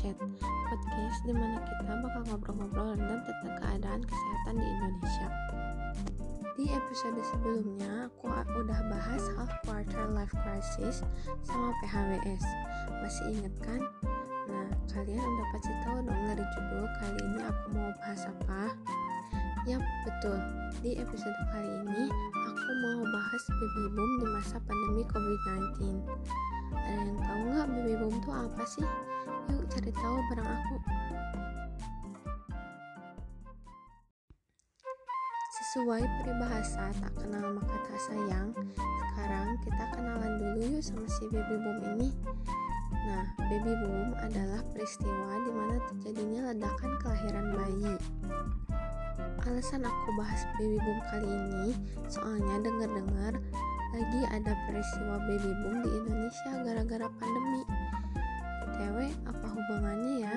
Basket, podcast di mana kita bakal ngobrol-ngobrol random tentang keadaan kesehatan di Indonesia. Di episode sebelumnya, aku udah bahas half quarter life crisis sama PHWS. Masih inget kan? Nah, kalian udah pasti tahu dong dari judul kali ini aku mau bahas apa? Yap, betul. Di episode kali ini, aku mau bahas baby boom di masa pandemi COVID-19. Ada yang tahu nggak baby boom itu apa sih? Yuk cari tahu bareng aku. Sesuai peribahasa tak kenal maka tak sayang, sekarang kita kenalan dulu yuk sama si baby boom ini. Nah, baby boom adalah peristiwa di mana terjadinya ledakan kelahiran bayi. Alasan aku bahas baby boom kali ini, soalnya dengar-dengar lagi ada peristiwa baby boom di Indonesia gara-gara pandemi. BTW, apa hubungannya ya?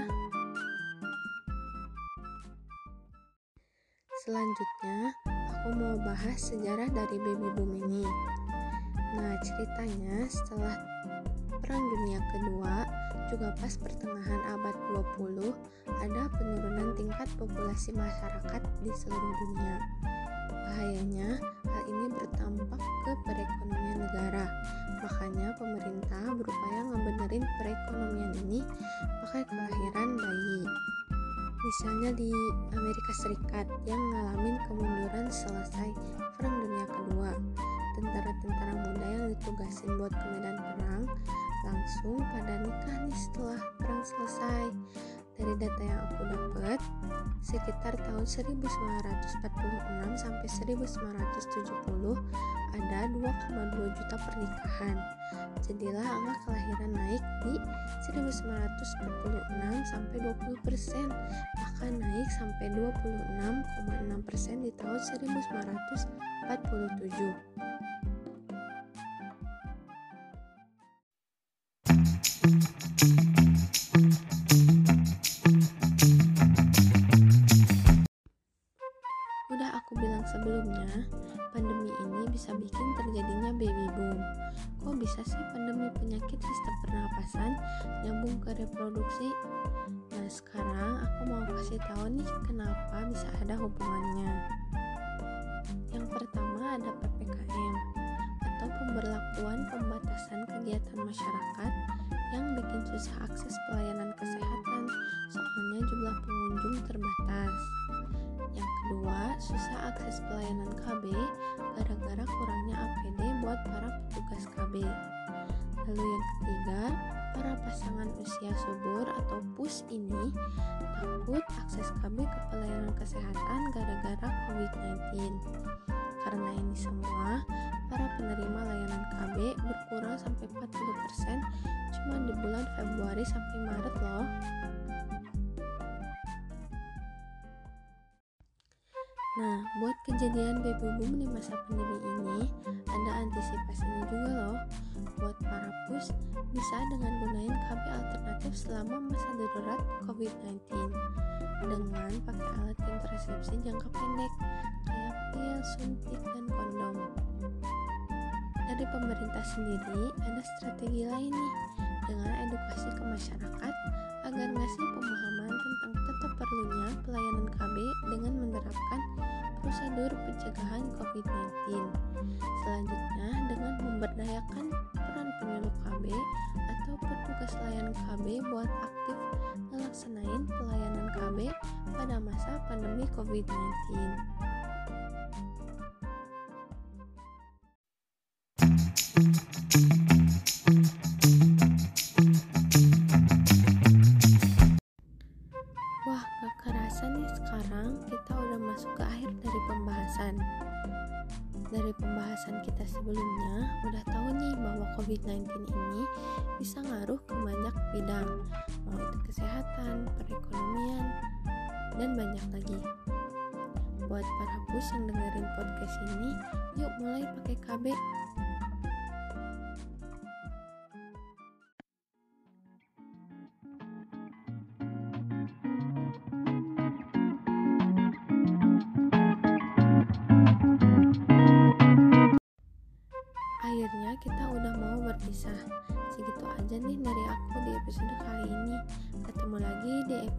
Selanjutnya, aku mau bahas sejarah dari baby boom ini. Nah, ceritanya setelah Perang Dunia Kedua, juga pas pertengahan abad 20, ada penurunan tingkat populasi masyarakat di seluruh dunia. Bahayanya, hal ini berdampak ke perekonomian negara. Makanya pemerintah berupaya ngebenerin perekonomian ini pakai kelahiran bayi. Misalnya di Amerika Serikat yang ngalamin kemunduran selesai Perang Dunia Kedua. Tentara-tentara muda yang ditugasin buat ke medan perang langsung pada nikah nih setelah perang selesai. Dari data yang aku dapat, sekitar tahun 1946 sampai 1970 ada 2,2 juta pernikahan. Jadilah angka kelahiran naik di 1946 sampai 20 persen, bahkan naik sampai 26,6 persen di tahun 1947. Sebelumnya, pandemi ini bisa bikin terjadinya baby boom. Kok bisa sih pandemi penyakit sistem pernapasan nyambung ke reproduksi? Nah, sekarang aku mau kasih tahu nih kenapa bisa ada hubungannya. Yang pertama ada PPKM atau pemberlakuan pembatasan kegiatan masyarakat yang bikin susah akses pelayanan kesehatan soalnya jumlah pengunjung terbatas. Yang kedua, susah akses pelayanan KB gara-gara kurangnya APD buat para petugas KB. Lalu yang ketiga, para pasangan usia subur atau PUS ini takut akses KB ke pelayanan kesehatan gara-gara COVID-19. Karena ini semua, para penerima layanan KB berkurang sampai 40% cuma di bulan Februari sampai Maret loh. Nah, buat kejadian baby boom di masa pandemi ini, ada antisipasinya juga loh. Buat para pus, bisa dengan gunain KB alternatif selama masa darurat COVID-19 dengan pakai alat kontrasepsi jangka pendek kayak pil, suntik, dan kondom. Dari pemerintah sendiri, ada strategi lain nih dengan edukasi ke masyarakat agar ngasih pemahaman tentang tetap perlunya pelayanan KB dengan menerapkan prosedur pencegahan COVID-19. Selanjutnya, dengan memberdayakan peran penyuluh KB atau petugas layanan KB buat aktif melaksanain pelayanan KB pada masa pandemi COVID-19. Pembahasan. Dari pembahasan kita sebelumnya, udah tahu nih bahwa COVID-19 ini bisa ngaruh ke banyak bidang, mau itu kesehatan, perekonomian, dan banyak lagi. Buat para bus yang dengerin podcast ini, yuk mulai pakai KB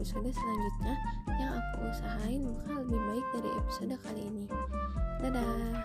episode selanjutnya yang aku usahain bakal lebih baik dari episode kali ini. Dadah!